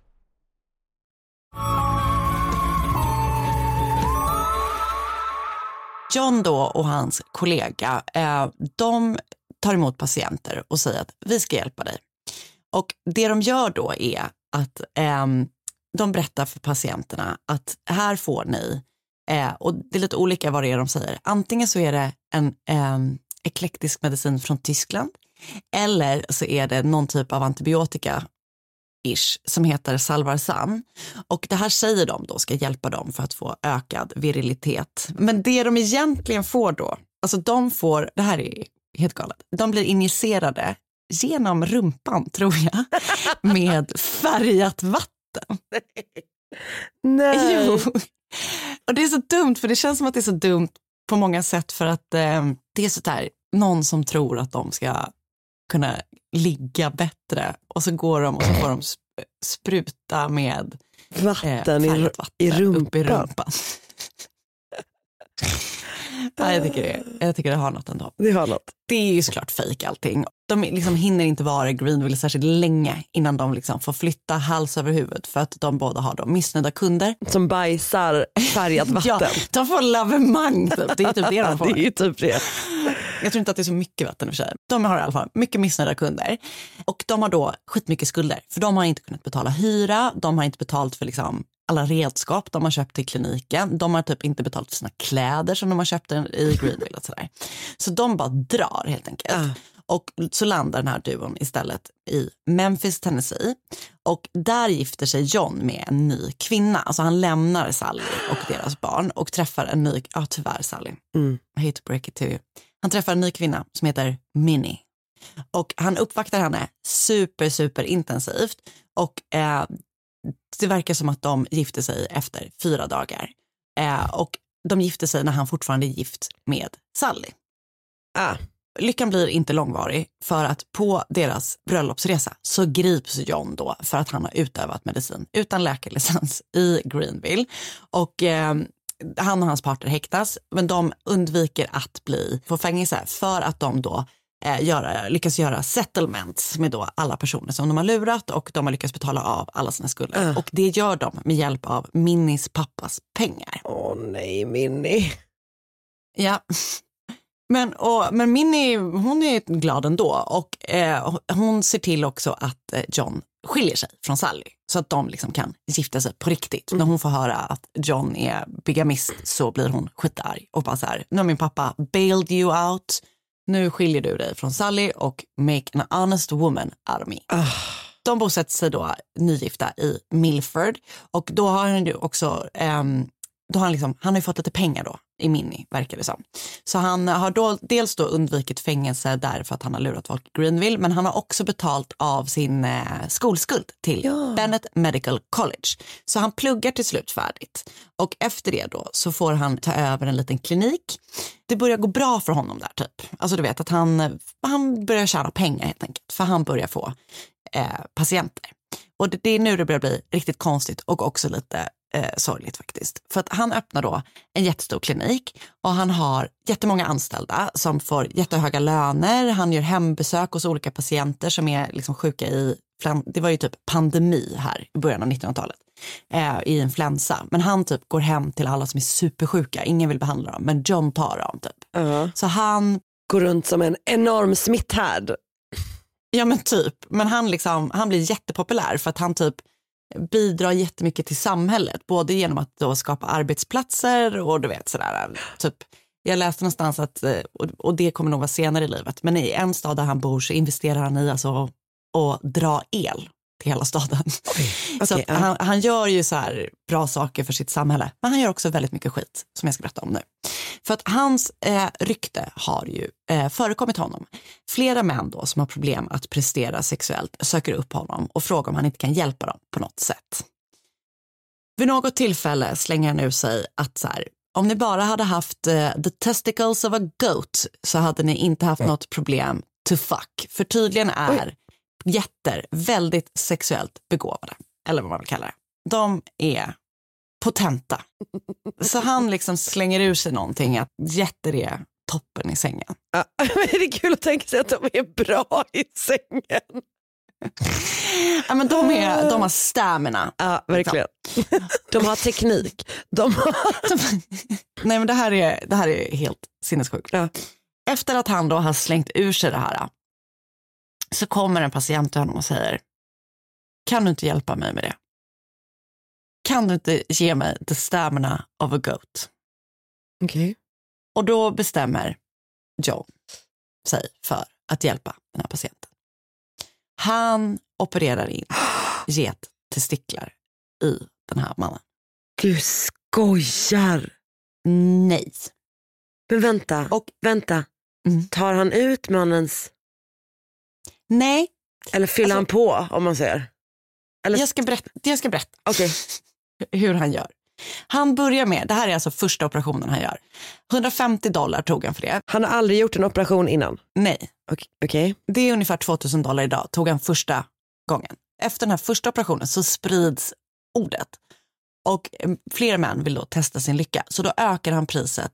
John då och hans kollega, eh, de tar emot patienter och säger att vi ska hjälpa dig. Och det de gör då är att ehm, de berättar för patienterna att här får ni, eh, och det är lite olika vad det är de säger, antingen så är det en ehm, eklektisk medicin från Tyskland eller så är det någon typ av antibiotika ish som heter Salvarsan. Och det här säger de då ska hjälpa dem för att få ökad virilitet. Men det de egentligen får då, alltså de får, det här är helt galet, de blir injicerade genom rumpan tror jag med färgat vatten. Nej. Jo. Och det är så dumt för det känns som att det är så dumt på många sätt för att eh, det är så där, någon som tror att de ska kunna ligga bättre och så går de och så får de sp- spruta med eh, Vatten i, färgat vatten i rumpan. upp i rumpan. ja, jag, tycker det, jag tycker det har något ändå. Det har något. Det är ju såklart fejk allting. De liksom hinner inte vara i Greenville särskilt länge innan de liksom får flytta hals över huvud för att de båda har då missnöjda kunder. Som bajsar färgat vatten. Ja, de får lavemang typ. Det är typ det de får. det är typ det. Jag tror inte att det är så mycket vatten i och för sig. De har i alla fall mycket missnöjda kunder. Och de har då skitmycket skulder. För de har inte kunnat betala hyra, de har inte betalt för liksom alla redskap de har köpt till kliniken. De har typ inte betalt för sina kläder som de har köpt i Greenville och sådär. Så de bara drar helt enkelt. Ah. Och så landar den här duon istället i Memphis, Tennessee. Och där gifter sig John med en ny kvinna. Alltså han lämnar Sally och deras barn och träffar en ny, ja tyvärr Sally, Mm. I hate to break it to you. Han träffar en ny kvinna som heter Minnie. Och han uppvaktar henne super, super intensivt. Och eh, det verkar som att de gifte sig efter fyra dagar. Eh, och de gifte sig när han fortfarande är gift med Sally. Ah. Lyckan blir inte långvarig för att på deras bröllopsresa så grips John då för att han har utövat medicin utan läkarlicens i Greenville. Och eh, han och hans partner häktas men de undviker att bli få fängelse för att de då eh, göra, lyckas göra settlements med då alla personer som de har lurat och de har lyckats betala av alla sina skulder. Och det gör de med hjälp av Minnis pappas pengar. Åh nej, Minnie. Ja. Men, och, men Minnie, hon är glad ändå och eh, hon ser till också att eh, John skiljer sig från Sally så att de liksom kan gifta sig på riktigt. När hon får höra att John är bigamist så blir hon skitarg och bara så här, nu har min pappa bailed you out, nu skiljer du dig från Sally och make an honest woman out of me. De bosätter sig då nygifta i Milford och då har han ju också ehm, då har han, liksom, han har ju fått lite pengar då i Minnie, verkar det som. Så han har då, dels då undvikit fängelse därför att han har lurat folk i Greenville, men han har också betalt av sin eh, skolskuld till Bennett Medical College. Så han pluggar till slut färdigt. Och efter det då så får han ta över en liten klinik. Det börjar gå bra för honom där typ. Alltså du vet att han, han börjar tjäna pengar helt enkelt, för han börjar få eh, patienter. Och det, det är nu det börjar bli riktigt konstigt och också lite eh, sorgligt faktiskt. För att han öppnar då en jättestor klinik och han har jättemånga anställda som får jättehöga löner. Han gör hembesök hos olika patienter som är liksom sjuka i, det var ju typ pandemi här i början av 1900-talet, eh, i influensa. Men han typ går hem till alla som är supersjuka, ingen vill behandla dem, men John tar dem typ. Ja. Så han Går runt som en enorm smitthärd. Ja men typ, men han, liksom, han blir jättepopulär för att han typ bidrar jättemycket till samhället, både genom att då skapa arbetsplatser och du vet sådär, typ. Jag läste någonstans att, eh, och- och det kommer nog vara senare i livet, men i en stad där han bor så investerar han i alltså att dra el till hela staden. så Okej, att ja. han, han gör ju så här bra saker för sitt samhälle, men han gör också väldigt mycket skit som jag ska berätta om nu. För att hans eh, rykte har ju eh, förekommit honom. Flera män då som har problem att prestera sexuellt söker upp honom och frågar om han inte kan hjälpa dem på något sätt. Vid något tillfälle slänger han ur sig att så här, om ni bara hade haft eh, the testicles of a goat så hade ni inte haft något problem to fuck. För tydligen är jätter väldigt sexuellt begåvade, eller vad man vill kalla det. De är potenta. Så han liksom slänger ur sig någonting att jätter är toppen i sängen. Ja, det är kul att tänka sig att de är bra i sängen. Ja, men de, är, de har stamina. Ja, verkligen. De har teknik. De har... Nej men det här är, det här är helt sinnessjukt. Ja. Efter att han då har slängt ur sig det här så kommer en patient till honom och säger kan du inte hjälpa mig med det? Kan du inte ge mig the stamina of a goat? Okej. Och då bestämmer John sig för att hjälpa den här patienten. Han opererar in gettestiklar i den här mannen. Du skojar. Nej. Men vänta, Och- vänta. Mm. Tar han ut mannens, Nej, eller fyller Alltså- han på om man säger? Eller- jag ska berätta. Jag ska berätta. Okej. hur han gör. Han börjar med, det här är alltså första operationen han gör. 150 dollar tog han för det. Han har aldrig gjort en operation innan? Nej, Okej. okej. det är ungefär 2000 dollar idag, tog han första gången. Efter den här första operationen så sprids ordet och eh, fler män vill då testa sin lycka. Så då ökar han priset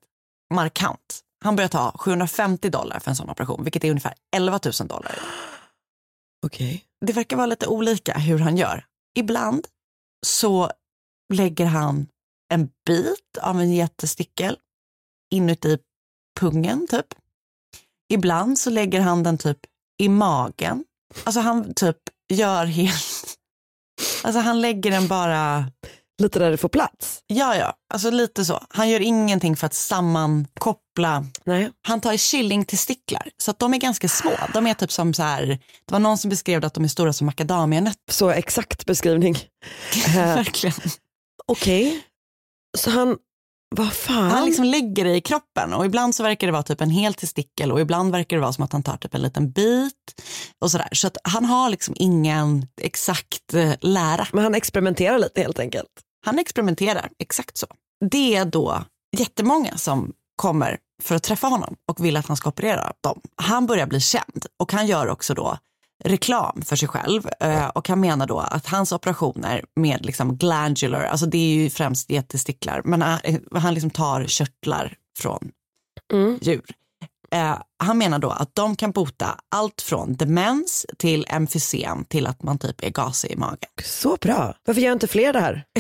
markant. Han börjar ta 750 dollar för en sån operation, vilket är ungefär 11 000 dollar. Okay. Det verkar vara lite olika hur han gör. Ibland så lägger han en bit av en jättestickel inuti pungen typ. Ibland så lägger han den typ i magen. Alltså han typ gör helt... Alltså han lägger den bara... Lite där det får plats? Ja, ja, alltså lite så. Han gör ingenting för att sammankoppla. Nej. Han tar kyllingtestiklar, så att de är ganska små. De är typ som så här, det var någon som beskrev det att de är stora som macadamianötter. Så exakt beskrivning. Eh, Verkligen. Okej. Så han, vad fan? Han liksom lägger det i kroppen och ibland så verkar det vara typ en hel testikel och ibland verkar det vara som att han tar typ en liten bit och sådär. Så att han har liksom ingen exakt eh, lära. Men han experimenterar lite helt enkelt. Han experimenterar, exakt så. Det är då jättemånga som kommer för att träffa honom och vill att han ska operera dem. Han börjar bli känd och han gör också då reklam för sig själv eh, och han menar då att hans operationer med liksom glandular, alltså det är ju främst jättestiklar, men han, han liksom tar körtlar från Mm. djur. Eh, han menar då att de kan bota allt från demens till emfysem till att man typ är gasig i magen. Så bra. Varför gör inte fler det här?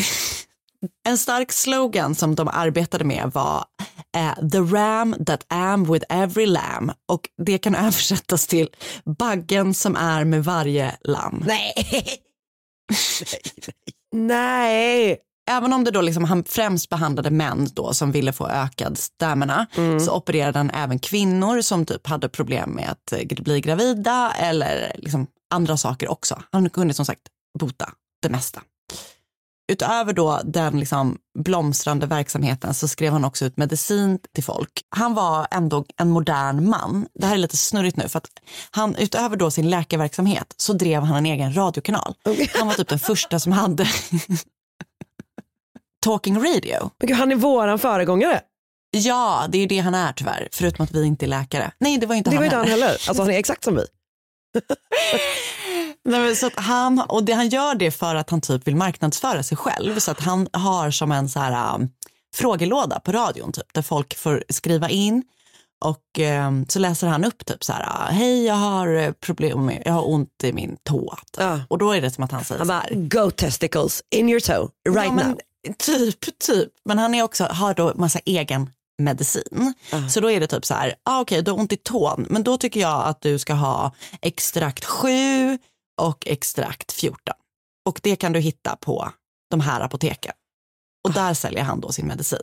En stark slogan som de arbetade med var eh, “The ram that am with every lamb” och det kan översättas till “baggen som är med varje lamm”. Nej. Nej. Även om det då liksom, han främst behandlade män då som ville få ökad stamina så opererade han även kvinnor som typ hade problem med att eh, bli gravida eller liksom andra saker också. Han kunde som sagt bota det mesta. Utöver då den liksom blomstrande verksamheten så skrev han också ut medicin till folk. Han var ändå en modern man. Det här är lite snurrigt nu för att han utöver då sin läkarverksamhet så drev han en egen radiokanal. Han var typ den första som hade talking radio. Men gud, han är våran föregångare. Ja, det är ju det han är tyvärr, förutom att vi inte är läkare. Nej, det var inte Det han var inte han heller. Alltså han är exakt som vi. Nej, så att han, och det, han gör det för att han typ vill marknadsföra sig själv. Så att han har som en så här, um, frågelåda på radion typ, där folk får skriva in. Och um, så läser han upp typ så här, hej jag har eh, problem med, jag har ont i min tå. Typ. Ja. Och då är det som att han säger Han så här, go testicles in your toe right ja, men, now. Typ, typ. Men han är också, har då massa egen medicin. Så då är det typ så här, ah, okej du har ont i tån, men då tycker jag att du ska ha extrakt 7 och extrakt 14. Och det kan du hitta på de här apoteken. Och där säljer han då sin medicin.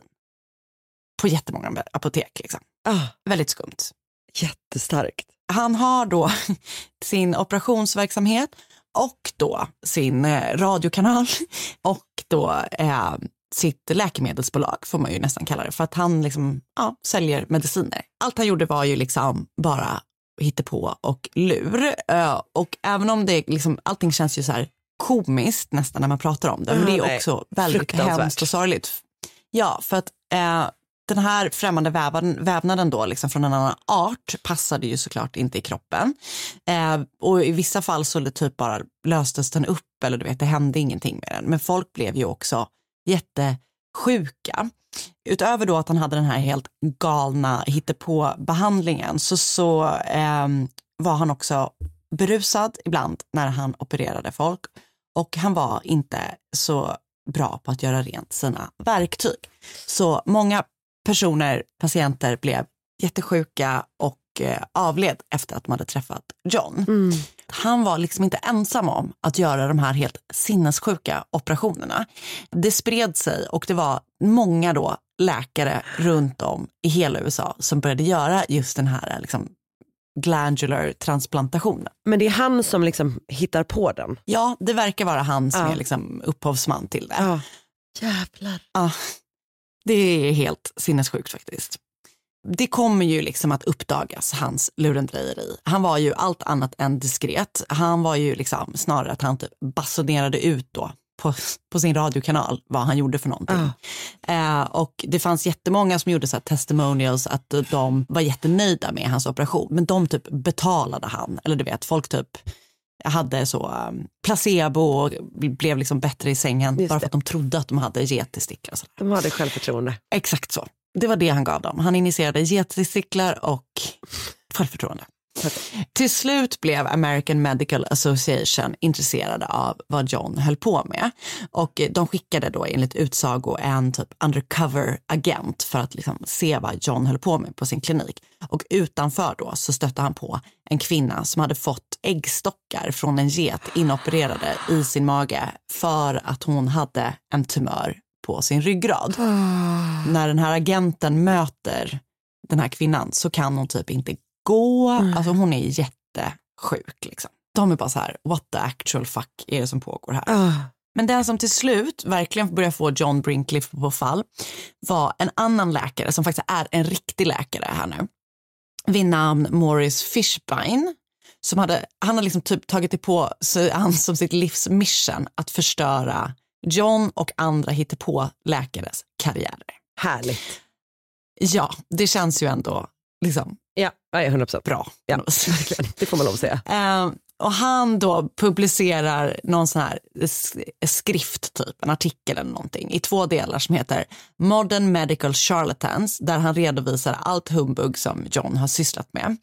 På jättemånga apotek. Liksom. Ah, Väldigt skumt. jättestarkt. Han har då sin operationsverksamhet och då sin eh, radiokanal och då eh, sitt läkemedelsbolag får man ju nästan kalla det för att han liksom, ja, säljer mediciner. Allt han gjorde var ju liksom bara på och lur eh, och även om det liksom, allting känns ju så här komiskt nästan när man pratar om det, men det Mm, är nej. också väldigt hemskt och sorgligt. Ja, för att eh, den här främmande vävnaden, vävnaden då, liksom från en annan art passade ju såklart inte i kroppen. Eh, och i vissa fall så det typ bara löstes den upp eller du vet, det hände ingenting med den. Men folk blev ju också jättesjuka. Utöver då att han hade den här helt galna hittepå-behandlingen så, så eh, var han också berusad ibland när han opererade folk och han var inte så bra på att göra rent sina verktyg. Så många personer, patienter blev jättesjuka och eh, avled efter att de hade träffat John. Han var liksom inte ensam om att göra de här helt sinnessjuka operationerna. Det spred sig och det var många då läkare runt om i hela USA som började göra just den här liksom, glandular transplantationen. Men det är han som liksom hittar på den. Ja, det verkar vara han som Ja. är liksom upphovsman till det. Ja. Jävlar. Ja, det är helt sinnessjukt faktiskt. Det kommer ju liksom att uppdagas, hans lurendrejeri. Han var ju allt annat än diskret. Han var ju liksom snarare att han typ basunerade ut då på, på sin radiokanal vad han gjorde för någonting. Eh, och det fanns jättemånga som gjorde så här testimonials att de var jättenöjda med hans operation. Men de typ betalade han. Eller du vet, folk typ hade så um, placebo och blev liksom bättre i sängen Just bara det. för att de trodde att de hade getesticklor. och sådär. De hade självförtroende. Exakt så. Det var det han gav dem. Han initierade getesticlar och självförtroende. Till slut blev American Medical Association intresserade av vad John höll på med och de skickade då enligt utsago en typ undercover agent för att liksom se vad John höll på med på sin klinik. Och utanför då så stötte han på en kvinna som hade fått äggstockar från en get inopererade i sin mage för att hon hade en tumör på sin ryggrad. När den här agenten möter den här kvinnan så kan hon typ inte gå. Alltså hon är jättesjuk. Liksom. De är bara så här, what the actual fuck är det som pågår här? Ah. Men den som till slut verkligen började få John Brinkley på fall var en annan läkare som faktiskt är en riktig läkare här nu. Vid namn Morris Fishbein. Som hade, han har liksom typ tagit det på sig han som sitt livs mission att förstöra John och andra hittepå läkares karriärer. Härligt. Ja, det känns ju ändå liksom Ja, ja 100 procent. bra. Ja, verkligen. Det får man lov att säga. Eh, och han då publicerar någon sån här skrift, typ en artikel eller någonting i två delar som heter Modern Medical Charlatans där han redovisar allt humbug som John har sysslat med.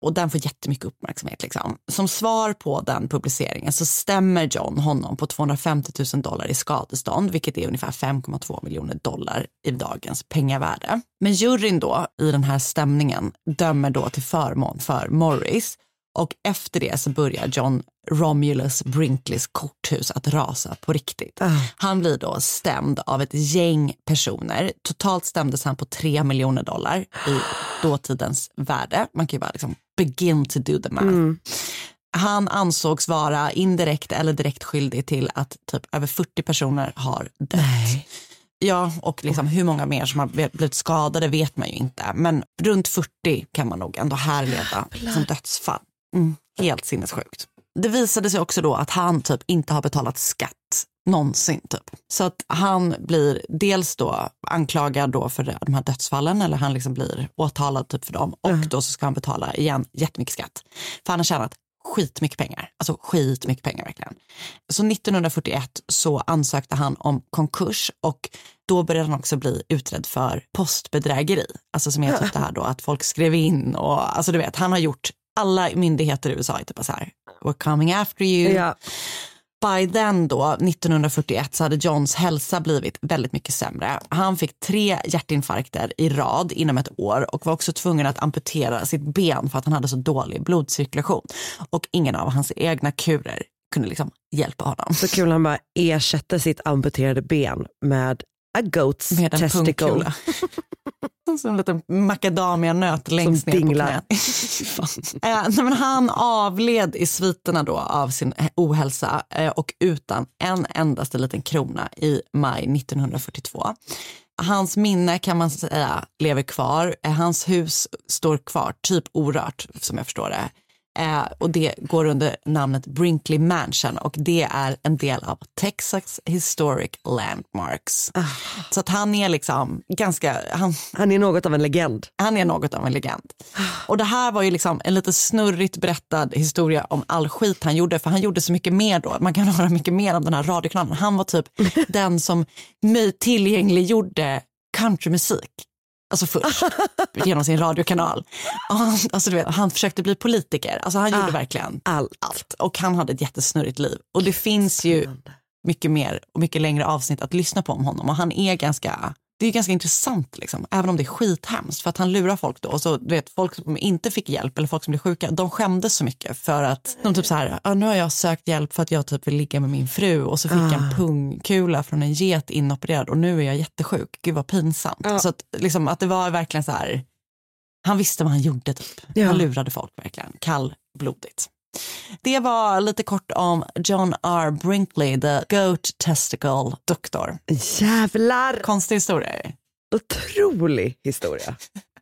Och den får jättemycket uppmärksamhet. Liksom. Som svar på den publiceringen så stämmer John honom på 250 000 dollar i skadestånd, vilket är ungefär 5,2 miljoner dollar i dagens pengavärde. Men juryn då i den här stämningen dömer då till förmån för Morris och efter det så börjar John Romulus Brinkleys korthus att rasa på riktigt. Han blir då stämd av ett gäng personer. Totalt stämdes han på 3 miljoner dollar i dåtidens värde. Man kan ju bara liksom begin to do the math. Han ansågs vara indirekt eller direkt skyldig till att typ över 40 personer har dött. Ja, och liksom hur många mer som har blivit skadade vet man ju inte. Men runt 40 kan man nog ändå härleda som dödsfall. Mm, helt sinnessjukt. Det visade sig också då att han typ inte har betalat skatt någonsin. Typ. Så att han blir dels då anklagad då för de här dödsfallen eller han liksom blir åtalad typ för dem och då så ska han betala igen jättemycket skatt. För han har tjänat skitmycket pengar. Alltså skitmycket pengar verkligen. Så 1941 så ansökte han om konkurs och då började han också bli utredd för postbedrägeri. Alltså som är typ det här då att folk skrev in och alltså du vet han har gjort alla myndigheter i USA är typ så här we're coming after you. Ja. By then då, 1941, så hade Johns hälsa blivit väldigt mycket sämre. Han fick tre hjärtinfarkter i rad inom ett år och var också tvungen att amputera sitt ben för att han hade så dålig blodcirkulation. Och ingen av hans egna kurer kunde liksom hjälpa honom. Så kul han bara ersätter sitt amputerade ben med a goat's Med en testicle. Som en liten macadamianöt längst Som ner på knät. eh, nej, men han avled i sviterna då av sin ohälsa eh, och utan en endaste liten krona i maj 1942. Hans minne kan man säga lever kvar. Eh, Hans hus står kvar, typ orört som jag förstår det. Eh, och det går under namnet Brinkley Mansion och det är en del av Texas Historic Landmarks. Så att han är liksom ganska, han, Han är något av en legend. han är något av en legend. Och det här var ju liksom en lite snurrigt berättad historia om all skit han gjorde, för han gjorde så mycket mer då. Man kan höra mycket mer om den här radiokanalen. Han var typ den som tillgängliggjorde countrymusik Alltså först, genom sin radiokanal. Han, alltså du vet, han försökte bli politiker. Alltså han gjorde verkligen Allt. allt. Och han hade ett jättesnurrigt liv. Och det finns ju mycket mer och mycket längre avsnitt att lyssna på om honom. Och han är ganska, det är ganska intressant liksom. Även om det är skithemskt. För att han lurar folk då. Och så du vet, folk som inte fick hjälp eller folk som blev sjuka, de skämdes så mycket för att de typ så här, ja, nu har jag sökt hjälp för att jag typ vill ligga med min fru och så fick jag en pungkula från en get inopererad och nu är jag jättesjuk. Gud vad pinsamt. Så att, liksom, att det var verkligen så här, han visste vad han gjorde typ. Ja. Han lurade folk verkligen, kallblodigt. Det var lite kort om John R. Brinkley, the goat testicle doctor. Jävlar! Konstig historia. Otrolig historia.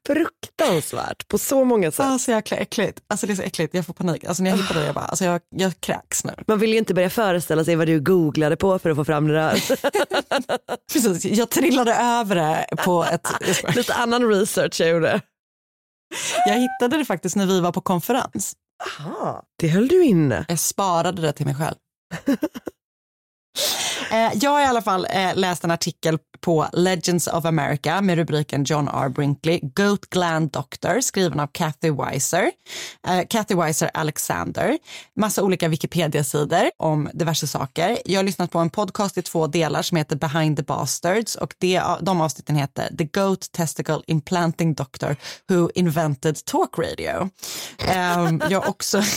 Fruktansvärt på så många sätt. Ah, så jäkla äckligt. Alltså det är så äckligt, jag får panik. Alltså när jag hittade det, jag bara, alltså jag, jag kräks nu. Man vill ju inte börja föreställa sig vad du googlade på för att få fram det där. Precis, jag trillade över det på ett... Lite annan research jag gjorde. Jag hittade det faktiskt när vi var på konferens. Aha, det höll du inne. Jag sparade det till mig själv. Eh, jag har i alla fall eh, läst en artikel på Legends of America med rubriken John R. Brinkley, Goat Gland Doctor, skriven av Kathy Weiser. Eh, Kathy Weiser Alexander. Massa olika Wikipedia-sidor om diverse saker. Jag har lyssnat på en podcast i två delar som heter Behind the Bastards och det, de avsnitten heter The Goat Testicle Implanting Doctor Who Invented Talk Radio. Ehm, jag har också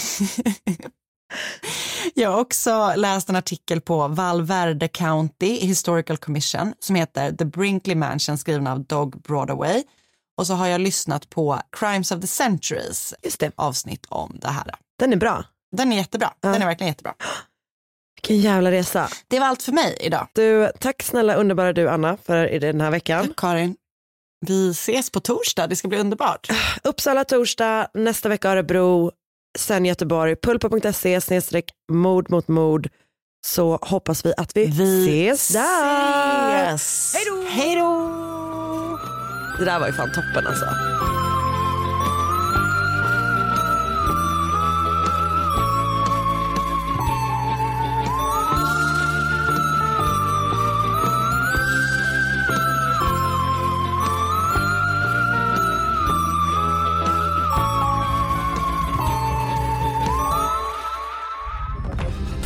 Jag har också läst en artikel på Val Verde County Historical Commission som heter The Brinkley Mansion skriven av Dog Broadway. Och så har jag lyssnat på Crimes of the Centuries avsnitt om det här. Den är bra. Den är jättebra. Den är verkligen jättebra. Vilken jävla resa. Det var allt för mig idag. Du, tack snälla underbara du Anna för den här veckan. Tack Karin. Vi ses på torsdag. Det ska bli underbart. Uppsala torsdag, nästa vecka Örebro, sen Göteborg. Pulpo.se snedstreck mord mot mord. Så hoppas vi att vi, ses där. Ses. Då. Hej då. Det där var ju fan toppen alltså.